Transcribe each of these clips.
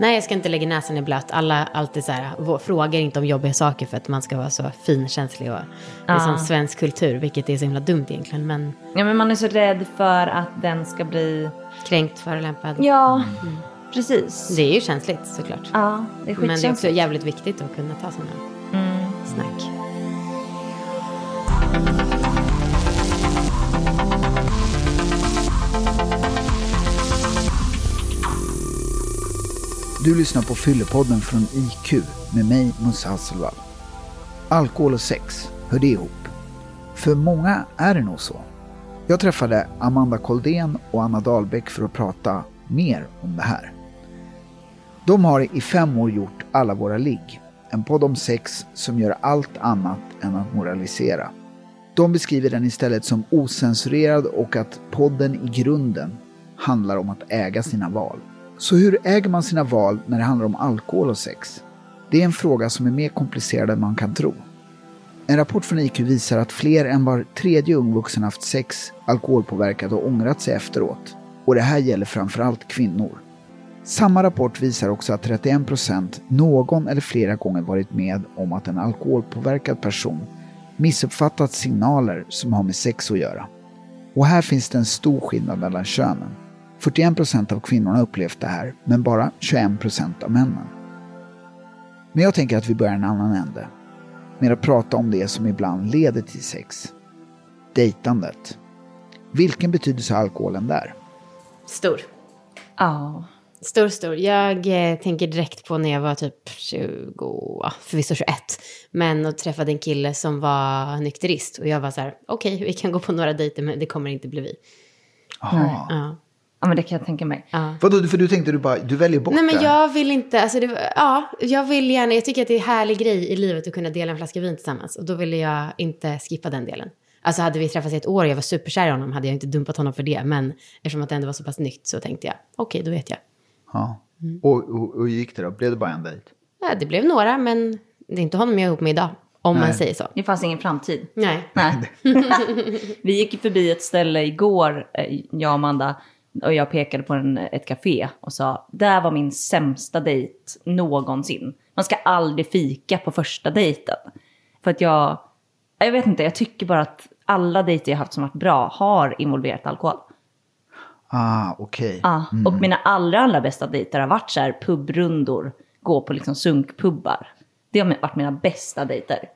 Nej, jag ska inte lägga näsan i blöt. Alla alltid så här, frågar inte om jobbiga saker för att man ska vara så finkänslig och det är Ja. sån svensk kultur, vilket är så himla dumt egentligen. Men Ja, men man är så rädd för att den ska bli... kränkt, förolämpad. Ja, precis. Det är ju känsligt såklart. Ja, det är Men det är också skitkänsligt. jävligt viktigt att kunna ta sådana Mm. snack. Du lyssnar på Fyllepodden från IQ med mig, Musse Hasselvall. Alkohol och sex, hör det ihop? För många är det nog så. Jag träffade Amanda Koldén och Anna Dahlbäck för att prata mer om det här. De har i fem år gjort Alla våra ligg, en podd om sex som gör allt annat än att moralisera. De beskriver den istället som osensurerad och att podden i grunden handlar om att äga sina val. Så hur äger man sina val när det handlar om alkohol och sex? Det är en fråga som är mer komplicerad än man kan tro. En rapport från IQ visar att fler än var tredje ung vuxen haft sex alkoholpåverkad och ångrat sig efteråt. Och det här gäller framförallt kvinnor. Samma rapport visar också att 31% någon eller flera gånger varit med om att en alkoholpåverkad person missuppfattat signaler som har med sex att göra. Och här finns det en stor skillnad mellan könen. 41% av kvinnorna har upplevt det här, men bara 21% av männen. Men jag tänker att vi börjar en annan ände. Med att prata om det som ibland leder till sex. Dejtandet. Vilken betydelse har alkoholen där? Stor. Ja. Stor, stor. Jag eh, tänker direkt på när jag var typ 20, ja, förvisso 21. Men och träffade en kille som var nykterist. Och jag var så här, okej, vi kan gå på några dejter, men det kommer inte bli vi. Aha. Ja. Ja, men det kan jag tänka mig. ja. Vadå, för du tänkte du bara, du väljer bort Nej, men det? jag vill inte, alltså det, ja, jag vill gärna, jag tycker att det är en härlig grej i livet att kunna dela en flaska vin tillsammans. Och då ville jag inte skippa den delen. Alltså hade vi träffats i ett år och jag var superkär i honom hade jag inte dumpat honom för det. Men eftersom att det ändå var så pass nytt så tänkte jag, okej, då vet jag. Ja. Mm. Och, och, och hur gick det då? Blev det bara en dejt? Ja, det blev några, men det är inte honom jag är ihop med idag. Om man Nej. säger så. Det fanns ingen framtid. Nej. Nej. vi gick förbi ett ställe igår, eh, jag och Amanda, och jag pekade på en, ett café och sa, där var min sämsta dejt någonsin. Man ska aldrig fika på första dejten. För att jag, jag vet inte, jag tycker bara att alla dejter jag haft som varit bra har involverat alkohol. Ah, okej. Ja, och mina allra, allra bästa dejter har varit så här pubrundor, gå på liksom sunkpubbar. Det har varit mina bästa dejter.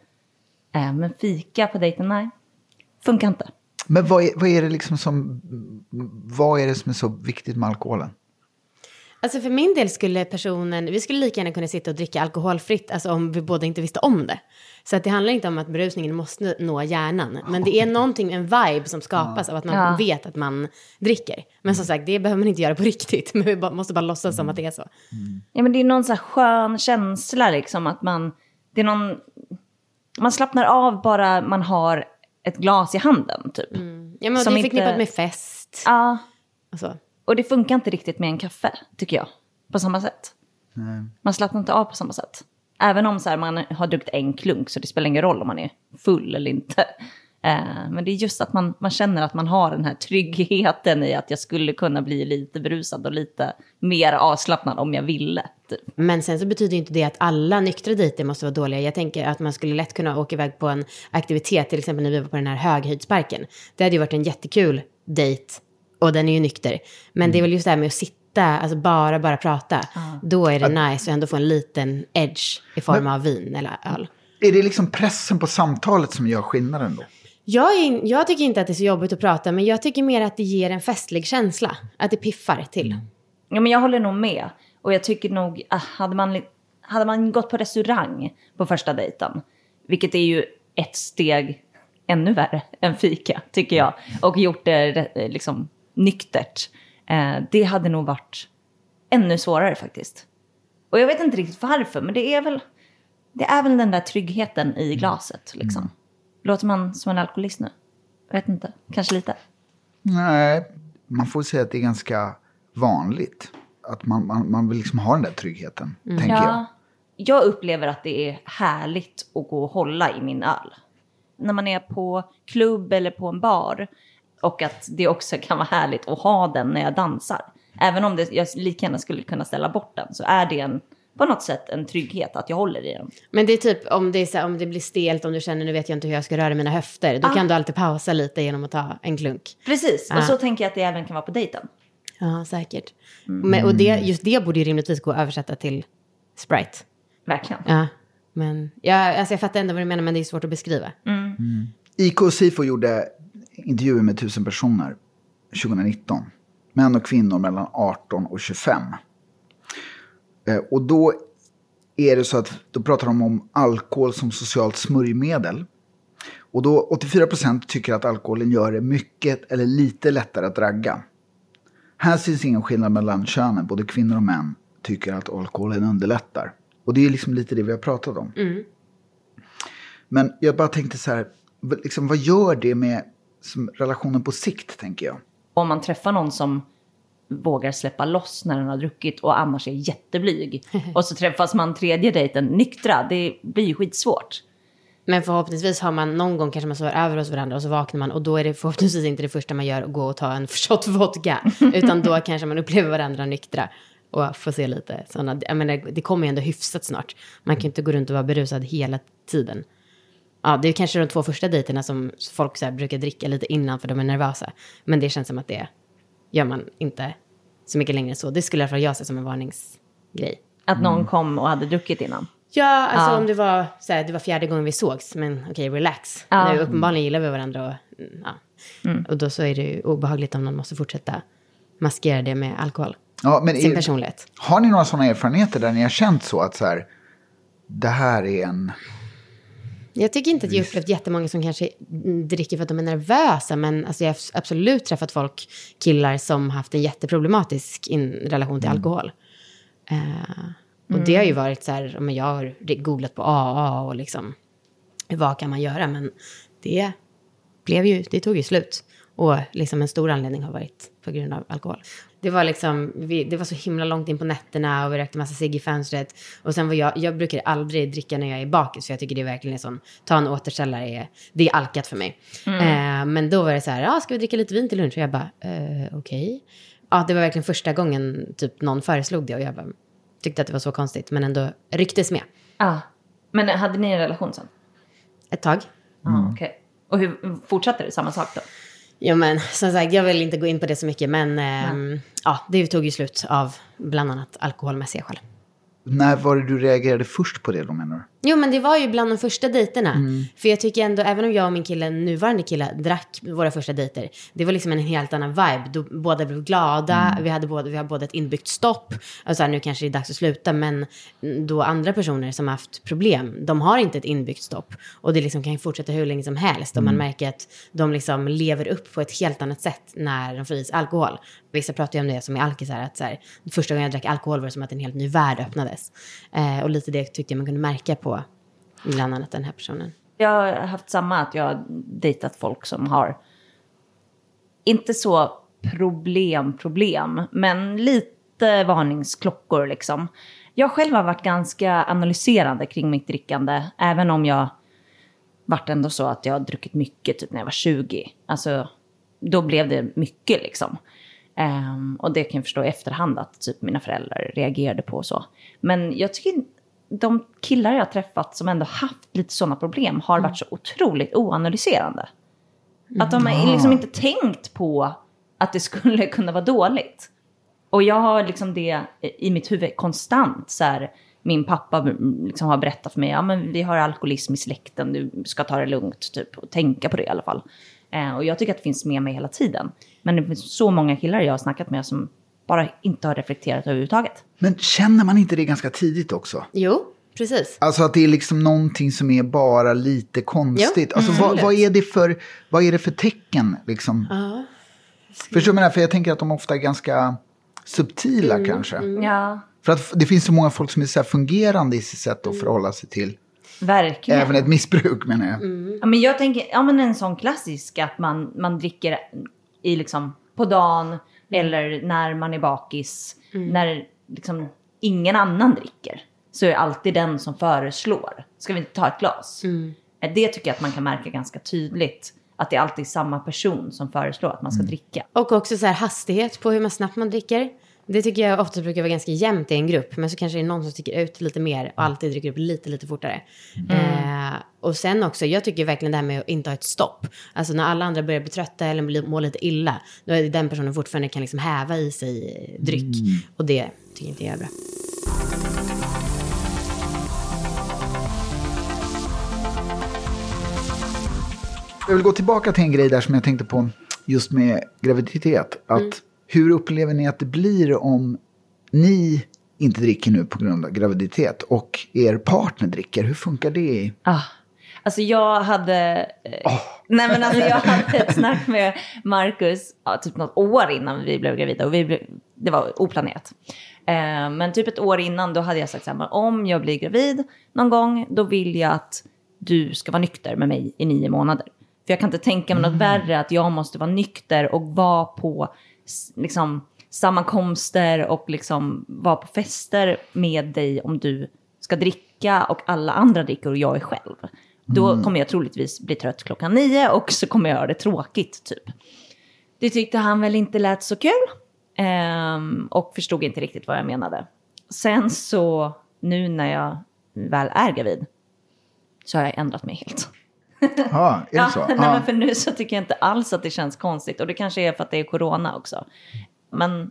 Eh, men fika på dejten, nej. Funkar inte. Men vad är, vad är det liksom som, vad är det som är så viktigt med alkoholen? Alltså för min del skulle personen, vi skulle lika gärna kunna sitta och dricka alkoholfritt, alltså om vi båda inte visste om det. Så att det handlar inte om att berusningen måste nå hjärnan, men det är någonting, en vibe som skapas av att man Ja. vet att man dricker. Men som sagt, det behöver man inte göra på riktigt, men vi måste bara låtsas som att det är så. Ja, men det är någon så här skön känsla liksom att man, det är någon, man slappnar av bara man har ett glas i handen typ. Ja, men Som det är inte- förknippat med fest. Ja, Och så. och det funkar inte riktigt med en kaffe, tycker jag. På samma sätt. Man slappnar inte av på samma sätt. Även om så här, man har druckit en klunk så det spelar ingen roll om man är full eller inte. Eh, men det är just att man, man känner att man har den här tryggheten i att jag skulle kunna bli lite berusad och lite mer avslappnad om jag ville. Typ. Men sen så betyder ju inte det att alla nyktra dejter måste vara dåliga. Jag tänker att man skulle lätt kunna åka iväg på en aktivitet, till exempel när vi var på den här höghöjdsparken. Det hade ju varit en jättekul dejt och den är ju nykter. Men det är väl just det här med att sitta, alltså bara, bara prata. Då är det nice att ändå få en liten edge i form av vin eller öl. Är det liksom pressen på samtalet som gör skillnaden då? Jag, är, jag tycker inte att det är så jobbigt att prata, men jag tycker mer att det ger en festlig känsla. Att det piffar till. Mm. Ja, men jag håller nog med. Och jag tycker nog, ah, hade man, hade man gått på restaurang på första dejten, vilket är ju ett steg ännu värre än fika, tycker jag, och gjort det eh, liksom nyktert, eh, det hade nog varit ännu svårare faktiskt. Och jag vet inte riktigt varför, men det är väl, det är väl den där tryggheten i glaset, liksom. Låter man som en alkoholist nu? Jag vet inte, kanske lite. Nej, man får säga att det är ganska vanligt. Att man, man, man vill liksom ha den där tryggheten, tänker jag. Ja, jag upplever att det är härligt att gå och hålla i min öl. När man är på klubb eller på en bar. Och att det också kan vara härligt att ha den när jag dansar. Även om det, jag lika gärna skulle kunna ställa bort den så är det en, på något sätt en trygghet att jag håller i den. Men det är typ om det, är så här, om det blir stelt, om du känner nu vet jag inte hur jag ska röra mina höfter, då Ah. kan du alltid pausa lite genom att ta en klunk. Precis, Ja. och så tänker jag att det även kan vara på dejten. Ja, säkert. Mm. Men, och det, just det borde ju rimligtvis gå att översätta till Sprite. Verkligen. Ja, men ja, alltså jag fattar ändå vad du menar, men det är svårt att beskriva. IK och Sifo gjorde intervjuer med tusen personer 2019. Män och kvinnor mellan 18 och 25. Eh, Och då är det så att då pratar de om alkohol som socialt smörjmedel. Och då 84% tycker att alkoholen gör det mycket eller lite lättare att ragga. Här syns ingen skillnad mellan könen. Både kvinnor och män tycker att alkoholen underlättar. Och det är liksom lite det vi har pratat om. Men jag bara tänkte så här, liksom, vad gör det med relationen på sikt, tänker jag? Om man träffar någon som vågar släppa loss när den har druckit och annars är jätteblyg. och så träffas man tredje dejten nyktra. Det blir ju skitsvårt. Men förhoppningsvis har man någon gång kanske man sover över hos varandra och så vaknar man och då är det förhoppningsvis inte det första man gör att gå och ta en shot vodka. Utan då kanske man upplever varandra nyktra och får se lite sådana. Jag menar, det kommer ju ändå hyfsat snart. Man kan ju inte gå runt och vara berusad hela tiden. Ja, det är kanske de två första dejterna som folk så brukar dricka lite innan för de är nervösa. Men det känns som att det gör man inte så mycket längre än så. Det skulle i alla fall jag se som en varningsgrej. Att någon kom och hade druckit innan. Ja, alltså Ja. om det var, så här, det var fjärde gången vi sågs, men okej, relax. Ja. Nu uppenbarligen gillar vi varandra och, mm, ja. och då så är det ju obehagligt om någon måste fortsätta maskera det med alkohol. Ja, men Sin är, personlighet. har ni några sådana erfarenheter där ni har känt så att så här, det här är en... Jag tycker inte att jag upplevt jättemånga som kanske mm, dricker för att de är nervösa, men alltså jag har absolut träffat folk, killar som haft en jätteproblematisk in, relation till alkohol. Eh, och det har ju varit så här, men jag har googlat på AA och liksom, vad kan man göra? Men det blev ju, det tog ju slut. Och liksom en stor anledning har varit på grund av alkohol. Det var liksom, vi, det var så himla långt in på nätterna och vi rökte massa cigg i fönstret. Och sen var jag, jag brukar aldrig dricka när jag är bakis för jag tycker det är verkligen en sån, ta en återställare, är, det är alkat för mig. Eh, men då var det så här, ja ska vi dricka lite vin till lunch? Och jag bara, eh, okej. Ja, det var verkligen första gången typ någon föreslog det och jag bara, tyckte att det var så konstigt men ändå rycktes med Ja. Men hade ni en relation sen? ett tag. Ja, okej. Och hur fortsatte det? Samma sak då? Ja men som sagt, jag vill inte gå in på det så mycket men ehm, ja, det tog ju slut av bland annat alkoholmässiga skäl. När var det du reagerade först på det då menar du? Jo men det var ju bland de första dejterna. För jag tycker ändå, även om jag och min kille, nuvarande kille, drack våra första dejter. Det var liksom en helt annan vibe. Då båda blev glada, vi, hade båda, vi har båda ett inbyggt stopp. Och så här, nu kanske det är dags att sluta. Men då andra personer som har haft problem, de har inte ett inbyggt stopp. Och det liksom kan ju fortsätta hur länge som helst. Och man märker att de liksom lever upp på ett helt annat sätt när de får i sig alkohol. Vissa pratar ju om det som är alkisar, att så här, första gången jag drack alkohol var det som att en helt ny värld öppnades. Eh, och lite det tyckte jag man kunde märka på bland annat den här personen. Jag har haft samma, att jag har dejtat folk som har inte så problem, problem, men lite varningsklockor liksom. Jag själv har varit ganska analyserande kring mitt drickande, även om jag varit ändå så att jag har druckit mycket typ när jag var 20. Alltså, då blev det mycket liksom. Um, och det kan jag förstå i efterhand att typ mina föräldrar reagerade på och så. Men jag tycker de killar jag träffat som ändå haft lite sådana problem har varit så otroligt oanalyserande. Att de har liksom inte tänkt på att det skulle kunna vara dåligt. Och jag har liksom det i mitt huvud konstant. Så här, min pappa mm, liksom har berättat för mig, ja men vi har alkoholism i släkten, du ska ta det lugnt typ. Och tänka på det i alla fall. Eh, och jag tycker att det finns med mig hela tiden. Men det finns så många killar jag har snackat med som bara inte har reflekterat överhuvudtaget. Men känner man inte det ganska tidigt också? Jo, precis. Alltså att det är liksom någonting som är bara lite konstigt. Ja, alltså vad, vad, är det för, vad är det för tecken liksom? Ja. Förstår du vad? För jag tänker att de ofta är ganska subtila Mm, kanske. Ja, För att det finns så många folk som är så här fungerande i sitt sätt att förhålla sig till. verkligen. Även ett missbruk menar jag. Ja, men jag tänker, ja men en sån klassisk att man, man dricker i liksom på dagen eller när man är bakis. När liksom ingen annan dricker. Så är det alltid den som föreslår. Ska vi inte ta ett glas? Eh, Det tycker jag att man kan märka ganska tydligt. Att det är alltid samma person som föreslår att man ska dricka. Och också så här hastighet på hur man snabbt man dricker. Det tycker jag ofta brukar vara ganska jämnt i en grupp. Men så kanske det är någon som sticker ut lite mer och alltid dricker upp lite, lite fortare. Eh, och sen också, jag tycker verkligen det här med att inte ha ett stopp. Alltså när alla andra börjar bli trötta eller bli- må lite illa. Då är det den personen fortfarande kan liksom häva i sig dryck. Och det tycker inte jag är bra. Jag vill gå tillbaka till en grej där som jag tänkte på just med graviditet. Att Hur upplever ni att det blir om ni inte dricker nu på grund av graviditet och er partner dricker? Hur funkar det? Ah. Alltså jag hade... eh, Nej men alltså jag hade ett snack med Marcus ja, typ något år innan vi blev gravida. Och vi blev, det var oplanerat. Eh, men typ ett år innan då hade jag sagt så här, om jag blir gravid någon gång då vill jag att du ska vara nykter med mig i nio månader. För jag kan inte tänka mig något värre att jag måste vara nykter och vara på liksom, sammankomster och liksom vara på fester med dig om du ska dricka och alla andra dricker och jag är själv. Då kommer jag troligtvis bli trött klockan nio och så kommer jag göra det tråkigt typ. Det tyckte han väl inte lät så kul. ehm, och förstod inte riktigt vad jag menade. Sen så, nu när jag väl är gravid, så har jag ändrat mig helt. Ja, är det så? nej, Ja. men för nu så tycker jag inte alls att det känns konstigt. Och det kanske är för att det är corona också. Men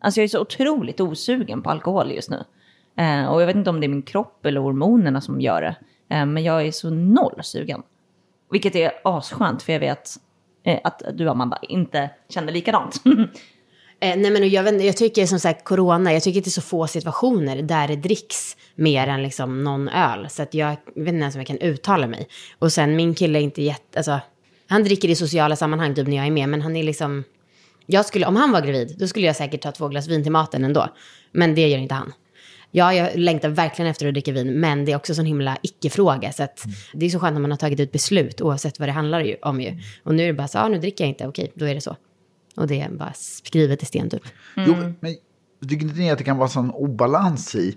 alltså jag är så otroligt osugen på alkohol just nu. Eh, och jag vet inte om det är min kropp eller hormonerna som gör det. Eh, men jag är så noll sugen. Vilket är asskönt för jag vet eh, att du Amanda inte känner likadant. Eh, nej men jag, vet, jag tycker som sagt corona, jag tycker att det är så få situationer där det dricks mer än liksom någon öl. Så att jag vet inte ens om jag kan uttala mig. Och sen min kille är inte jätte, alltså han dricker i sociala sammanhang typ när jag är med, men han är liksom, jag skulle, om han var gravid, då skulle jag säkert ta två glas vin till maten ändå. Men det gör inte han. Ja, jag längtar verkligen efter att dricka vin, men det är också en sån himla icke-fråga. Så att det är så skönt när man har tagit ett beslut, oavsett vad det handlar om ju. Och nu är det bara så, ah, nu dricker jag inte, okej, då är det så. Och det är bara skrivet i sten typ. Jo, men tycker inte ni att det kan vara sån obalans i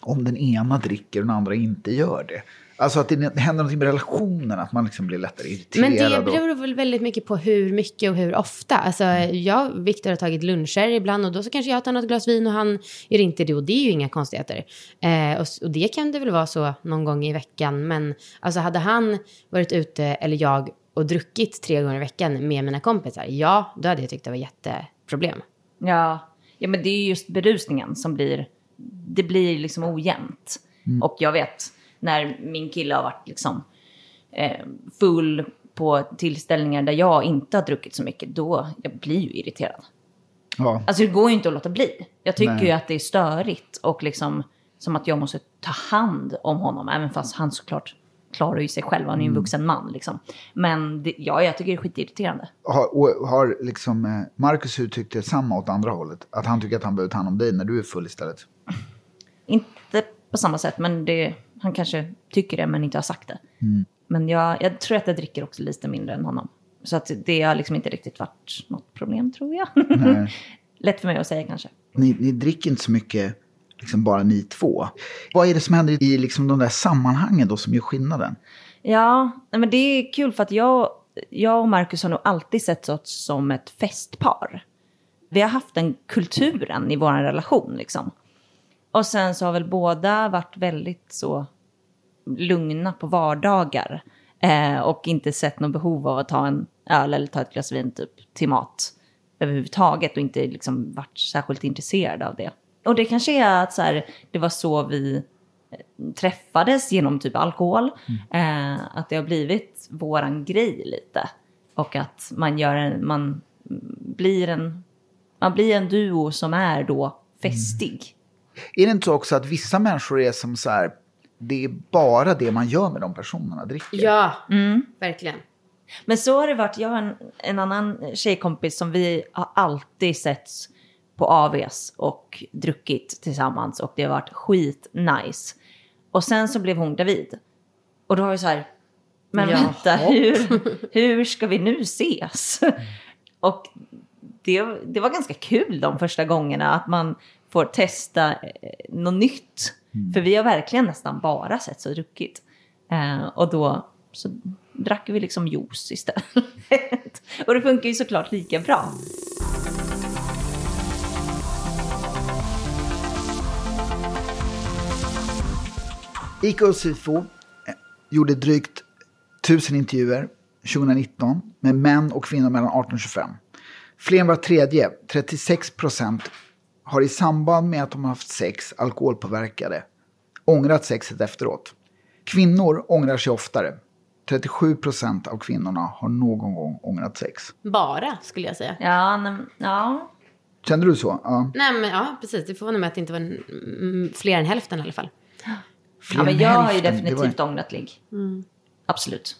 om den ena dricker och den andra inte gör det? Alltså att det händer någonting med relationen, att man liksom blir lättare irriterad. Men det beror väl väldigt mycket på hur mycket och hur ofta. Alltså, jag och Viktor har tagit luncher ibland och då så kanske jag tar något glas vin och han gör inte det och det är ju inga konstigheter. Eh, och, och det kan det väl vara så någon gång i veckan. Men alltså hade han varit ute, eller jag, och druckit tre gånger i veckan med mina kompisar, ja, då hade jag tyckt det var jätteproblem. Ja, ja men det är ju just berusningen som blir, det blir liksom ojämnt. Och jag vet när min kille har varit liksom eh, full på tillställningar där jag inte har druckit så mycket, då jag blir ju irriterad. Ja. Alltså det går ju inte att låta bli. Jag tycker Nej. ju att det är störigt och liksom som att jag måste ta hand om honom, även fast han såklart klarar ju sig själv, han är ju en vuxen man liksom. Men det, ja, jag tycker det är skitirriterande. Har, och har liksom eh, Marcus uttryckt det samma åt andra hållet? Att han tycker att han behöver ta hand om dig när du är full istället? Inte på samma sätt, men det, han kanske tycker det men inte har sagt det. Mm. Men jag, jag tror att jag dricker också lite mindre än honom. Så att det har liksom inte riktigt varit något problem tror jag. Lätt för mig att säga kanske. Ni, ni dricker inte så mycket, liksom bara ni två. Vad är det som händer i liksom de där sammanhangen då som gör skillnaden? Ja, men det är kul för att jag, jag och Marcus har nog alltid sett oss som ett festpar. Vi har haft den kulturen i vår relation liksom. Och sen så har väl båda varit väldigt så lugna på vardagar. Eh, och inte sett något behov av att ta en öl eller ta ett glas vin typ till mat överhuvudtaget. Och inte liksom varit särskilt intresserade av det. Och det kanske är att så här, det var så vi träffades genom typ alkohol. Eh, att det har blivit våran grej lite. Och att man gör en, man blir en, man blir en duo som är då festig. Är det inte så också att vissa människor är som så här, det är bara det man gör med de personerna, dricker? Ja, verkligen. Men så har det varit, jag har en, en annan tjejkompis som vi har alltid setts på AVs och druckit tillsammans och det har varit skit nice. Och sen så blev hon gravid. Och då var vi så här, men Ja, vänta, hur, hur ska vi nu ses? och det, det var ganska kul de första gångerna att man får testa eh, något nytt. För vi har verkligen nästan bara sett och druckit. Eh, och då så drack vi liksom juice istället. och det funkar ju såklart lika bra. ICA och Sifo eh, gjorde drygt 1000 intervjuer 2019 med män och kvinnor mellan 18 och 25. Fler än var tredje, 36 procent, har i samband med att de har haft sex alkoholpåverkade ångrat sexet efteråt. Kvinnor ångrar sig oftare. 37 procent av kvinnorna har någon gång ångrat sex. Bara, skulle jag säga. Ja, nej, ja. Kände du så? Ja. Nej, men ja, precis. Det förvånar mig att det inte var fler än hälften i alla fall. Fler ja men jag har ju definitivt var- ångrat ligg. Absolut.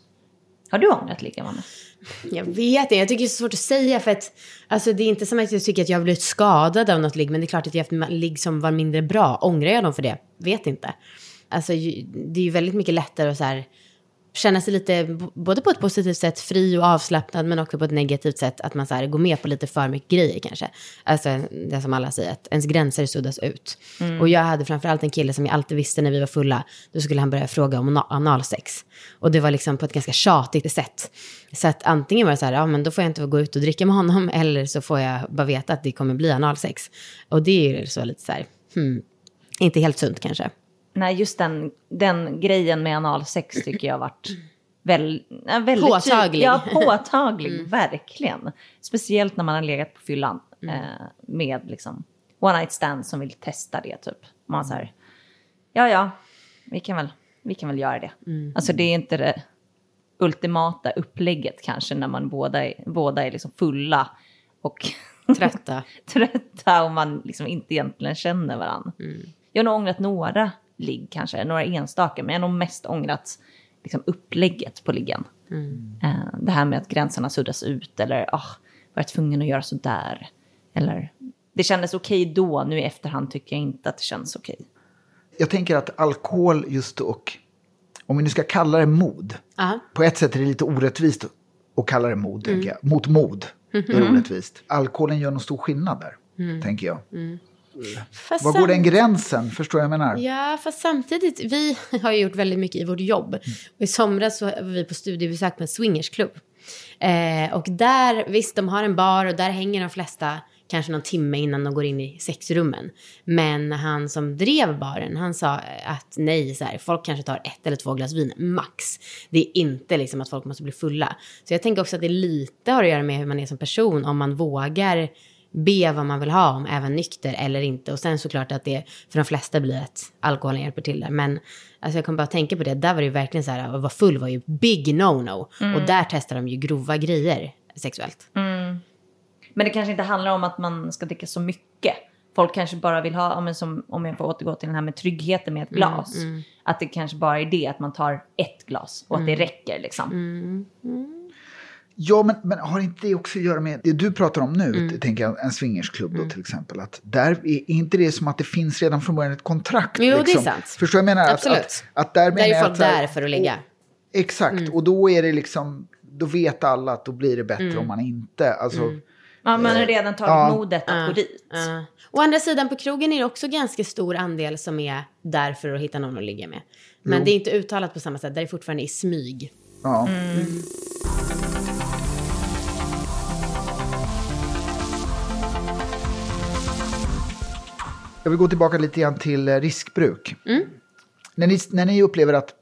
Har du ångrat ligg, Amanda? Jag vet inte, jag tycker det är så svårt att säga för att alltså, det är inte som att jag tycker att jag har blivit skadad av något ligg, men det är klart att jag har haft ligg som var mindre bra. Ångrar jag dem för det? Vet inte. Alltså, det är ju väldigt mycket lättare att så här, känna sig lite, både på ett positivt sätt, fri och avslappnad, men också på ett negativt sätt, att man så här, går med på lite för mycket grejer kanske. Alltså det som alla säger, att ens gränser suddas ut. Och jag hade framförallt en kille som jag alltid visste när vi var fulla, då skulle han börja fråga om ana- analsex. Och det var liksom på ett ganska tjatigt sätt. Så att antingen var det så här, ja men då får jag inte gå ut och dricka med honom, eller så får jag bara veta att det kommer bli analsex. Och det är ju så lite så här, hmm, inte helt sunt kanske. Nej, just den, den grejen med analsex tycker jag har varit väl, väldigt Påtaglig. Ja, påtaglig, verkligen. Speciellt när man har legat på fyllan eh, med liksom one night stand som vill testa det typ. Man så här, ja ja, vi kan väl, vi kan väl göra det. Alltså det är inte det ultimata upplägget kanske när man båda är, båda är liksom fulla och Trötta. trötta och man liksom inte egentligen känner varandra. Jag har nog ångrat några ligg kanske, några enstaka, men jag har nog mest ångrat liksom upplägget på liggen. Eh, det här med att gränserna suddas ut eller ah, var jag tvungen att göra så där. Eller det kändes okej då, nu i efterhand tycker jag inte att det känns okej. Jag tänker att alkohol just och, om vi nu ska kalla det mod, Ja. på ett sätt är det lite orättvist att kalla det mod, jag. Mot mod är orättvist. Alkoholen gör någon stor skillnad där, tänker jag. Fast Var går den gränsen? Förstår jag menar? Ja, fast samtidigt, vi har ju gjort väldigt mycket i vårt jobb. Och I somras så var vi på studiebesök på en swingersklubb. Eh, och där, visst, de har en bar och där hänger de flesta kanske någon timme innan de går in i sexrummen. Men han som drev baren, han sa att nej, så här, folk kanske tar ett eller två glas vin, max. Det är inte liksom att folk måste bli fulla. Så jag tänker också att det lite har att göra med hur man är som person, om man vågar be vad man vill ha om, även nykter eller inte. Och sen såklart att det för de flesta blir att alkoholen hjälper till där. Men alltså jag kan bara tänka på det, där var det ju verkligen så här, att vara full var ju big no-no. Och där testar de ju grova grejer sexuellt. Men det kanske inte handlar om att man ska dricka så mycket. Folk kanske bara vill ha, men som, om jag får återgå till den här med tryggheten med ett glas. Att det kanske bara är det, att man tar ett glas och att det räcker liksom. Ja, men, men har inte det också att göra med det du pratar om nu, tänker jag, en swingersklubb då till exempel. Att där är inte det som att det finns redan från början ett kontrakt? Jo, det är liksom? sant. Förstår jag menar? Absolut. Att, att, att där Där menar är jag folk att där för att ligga. Exakt, och då är det liksom, då vet alla att då blir det bättre om man inte, alltså. Ja, man har redan tagit Ja. modet att gå dit. Ja. Å andra sidan på krogen är det också ganska stor andel som är där för att hitta någon att ligga med. Men det är inte uttalat på samma sätt, där är det fortfarande i smyg. Ja. Jag vill gå tillbaka lite grann till eh, riskbruk. När, ni, när ni upplever att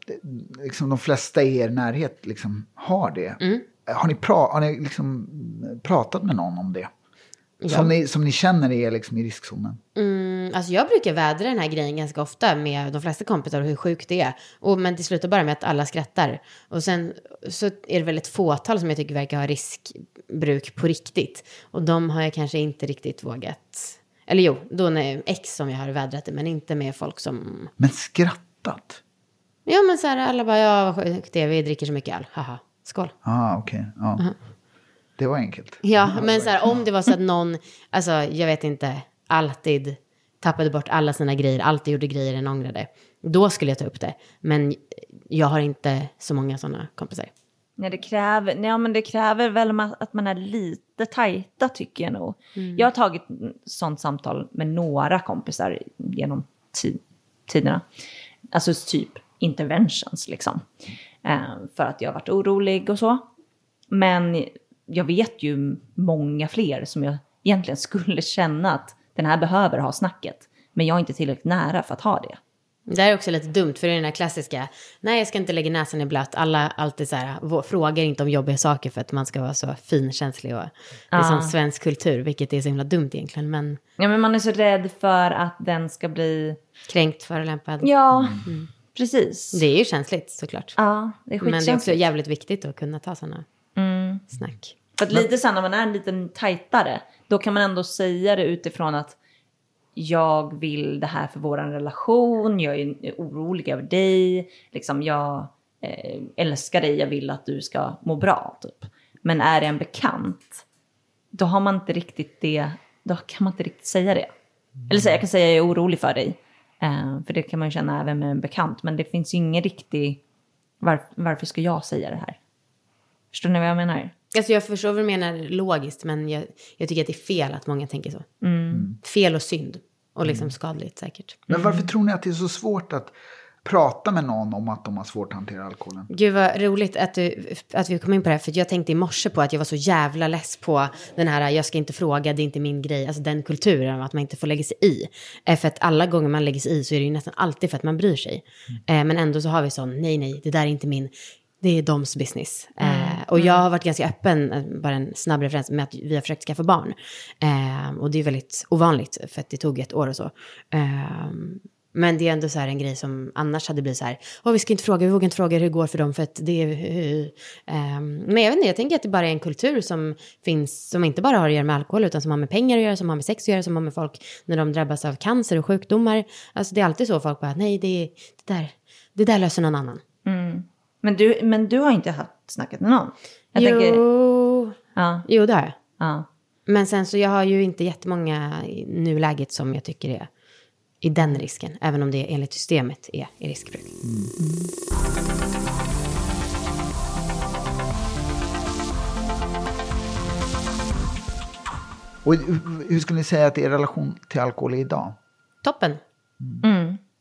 liksom, de flesta i er närhet liksom, har det, har ni, pra, har ni liksom, pratat med någon om det? Som, ni, som ni känner är liksom, i riskzonen? Mm, alltså jag brukar vädra den här grejen ganska ofta med de flesta kompisar och hur sjukt det är. Och, men det slutar bara med att alla skrattar. Och sen så är det väl ett fåtal som jag tycker verkar ha riskbruk på riktigt. Och de har jag kanske inte riktigt vågat. Eller jo, då när ex som jag har vädrat det, men inte med folk som... Men skrattat? Ja men så här, alla bara, ja vad sjukt det är, vi dricker så mycket öl, haha, skål. Ah, okej. Ja. Det var enkelt. Ja, men så här, om det var så att någon, alltså jag vet inte, alltid tappade bort alla sina grejer, alltid gjorde grejer en ångrade, då skulle jag ta upp det. Men jag har inte så många sådana kompisar. Nej, det kräver, nej, men det kräver väl att man är lite tajta tycker jag nog. Jag har tagit sånt samtal med några kompisar genom ti- tiderna. Alltså typ interventions liksom. Eh, för att jag har varit orolig och så. Men jag vet ju många fler som jag egentligen skulle känna att den här behöver ha snacket. Men jag är inte tillräckligt nära för att ha det. Det här är också lite dumt, för det är den här klassiska, nej jag ska inte lägga näsan i blöt, alla alltid så här, frågar inte om jobbiga saker för att man ska vara så finkänslig och det är som svensk kultur, vilket är så himla dumt egentligen, men Ja, men man är så rädd för att den ska bli... kränkt, förolämpad. Ja, precis. Det är ju känsligt såklart. Ja, det är men det är också jävligt viktigt att kunna ta sådana snack. För att lite sen när man är lite tajtare, då kan man ändå säga det utifrån att jag vill det här för vår relation, jag är orolig över dig, liksom jag eh, älskar dig, jag vill att du ska må bra. Typ. Men är det en bekant, då har man inte riktigt det, då kan man inte riktigt säga det. Eller så jag kan säga jag är orolig för dig, eh, för det kan man ju känna även med en bekant, men det finns ju ingen riktig, var, varför ska jag säga det här? Förstår ni vad jag menar? Alltså jag förstår vad du menar logiskt, men jag, jag tycker att det är fel att många tänker så. Fel och synd. Och liksom skadligt säkert. Men varför tror ni att det är så svårt att prata med någon om att de har svårt att hantera alkoholen? Gud vad roligt att, du, att vi kom in på det här, för jag tänkte i morse på att jag var så jävla less på den här, jag ska inte fråga, det är inte min grej, alltså den kulturen att man inte får lägga sig i. Eh, För att alla gånger man lägger sig i så är det ju nästan alltid för att man bryr sig. Eh, Men ändå så har vi sån, nej nej, det där är inte min, det är doms business. Eh, och jag har varit ganska öppen, eh, bara en snabb referens, med att vi har försökt skaffa barn. Eh, och det är väldigt ovanligt, för att det tog ett år och så. Eh, men det är ändå så här en grej som annars hade blivit så här, Åh, vi ska inte fråga, vi vågar inte fråga hur det går för dem för att det är... Ehm, men jag vet inte, jag tänker att det bara är en kultur som finns, som inte bara har att göra med alkohol, utan som har med pengar att göra, som har med sex att göra, som har med folk när de drabbas av cancer och sjukdomar. Alltså det är alltid så folk bara, nej, det, det, där, det där löser någon annan. Men du, men du har inte haft snacket med någon? Jag jo, tänker, ja, jo, det har jag. ja. Men sen så jag har ju inte jättemånga i nuläget som jag tycker är i den risken, även om det enligt systemet är i riskbruk. Och hur skulle ni säga att er relation till alkohol är idag? Toppen.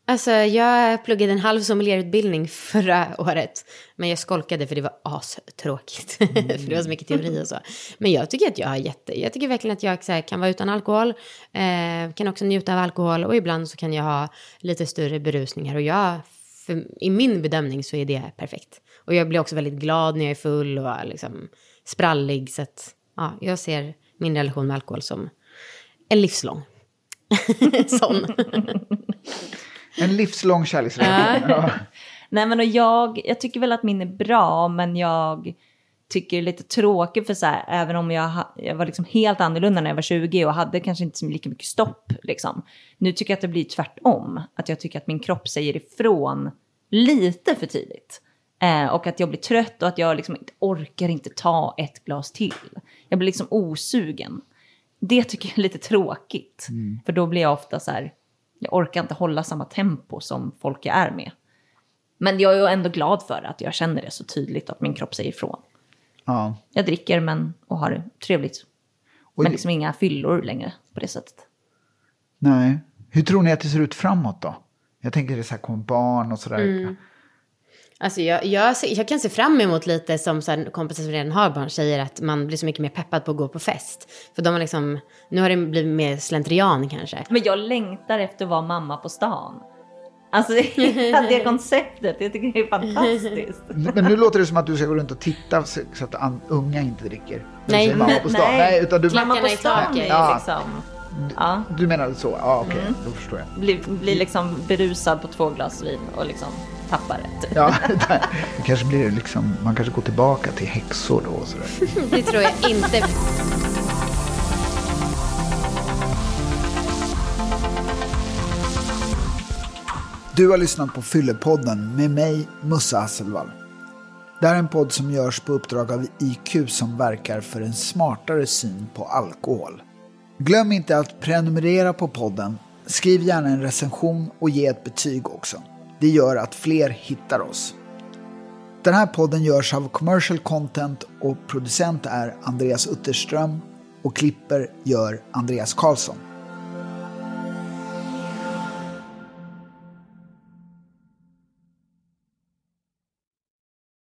Alltså, jag pluggade en halv sommelierutbildning förra året. Men jag skolkade för det var astråkigt. för det var så mycket teori och så. Men jag tycker att jag har jätte... Jag tycker verkligen att jag här, kan vara utan alkohol. Eh, kan också njuta av alkohol. Och ibland så kan jag ha lite större berusningar. Och jag, för, i min bedömning så är det perfekt. Och jag blir också väldigt glad när jag är full och liksom sprallig. Så att, ja, jag ser min relation med alkohol som en livslång. Sån. En livslång kärleksrelation. Ja. Nej men och jag, jag tycker väl att min är bra men jag tycker det är lite tråkigt för så här, även om jag, jag var liksom helt annorlunda när jag var 20 och hade kanske inte lika mycket stopp liksom. Nu tycker jag att det blir tvärtom. Att jag tycker att min kropp säger ifrån lite för tidigt. Eh, och att jag blir trött och att jag liksom inte orkar inte ta ett glas till. Jag blir liksom osugen. Det tycker jag är lite tråkigt. För då blir jag ofta så här, jag orkar inte hålla samma tempo som folk jag är med. Men jag är ju ändå glad för att jag känner det så tydligt att min kropp säger ifrån. Ja. Jag dricker men, och har det trevligt. Och men det- liksom inga fyllor längre på det sättet. Nej. Hur tror ni att det ser ut framåt då? Jag tänker det så här, kommer barn och sådär. Alltså jag, jag, jag kan se fram emot lite som så här, kompisar som redan har barn säger att man blir så mycket mer peppad på att gå på fest. För de har liksom, nu har det blivit mer slentrian kanske. Men jag längtar efter att vara mamma på stan. Alltså det konceptet, jag tycker det är fantastiskt. Men nu låter det som att du ska gå runt och titta så att unga inte dricker. Nej, mamma på stan. Nej, utan du, Klackarna Mamma på i stan taket. är Ja. liksom, ja, du menar så? Ja, okej. Då förstår jag. blir, blir liksom berusad på två glas vin och liksom tappar det. Ja, det kanske blir det liksom, man kanske går tillbaka till häxor då och sådär. Det tror jag inte. Du har lyssnat på Fyllepodden med mig, Musse Hasselvall. Det här är en podd som görs på uppdrag av IQ som verkar för en smartare syn på alkohol. Glöm inte att prenumerera på podden, skriv gärna en recension och ge ett betyg också. Det gör att fler hittar oss. Den här podden görs av Commercial Content och producent är Andreas Utterström och klipper gör Andreas Karlsson.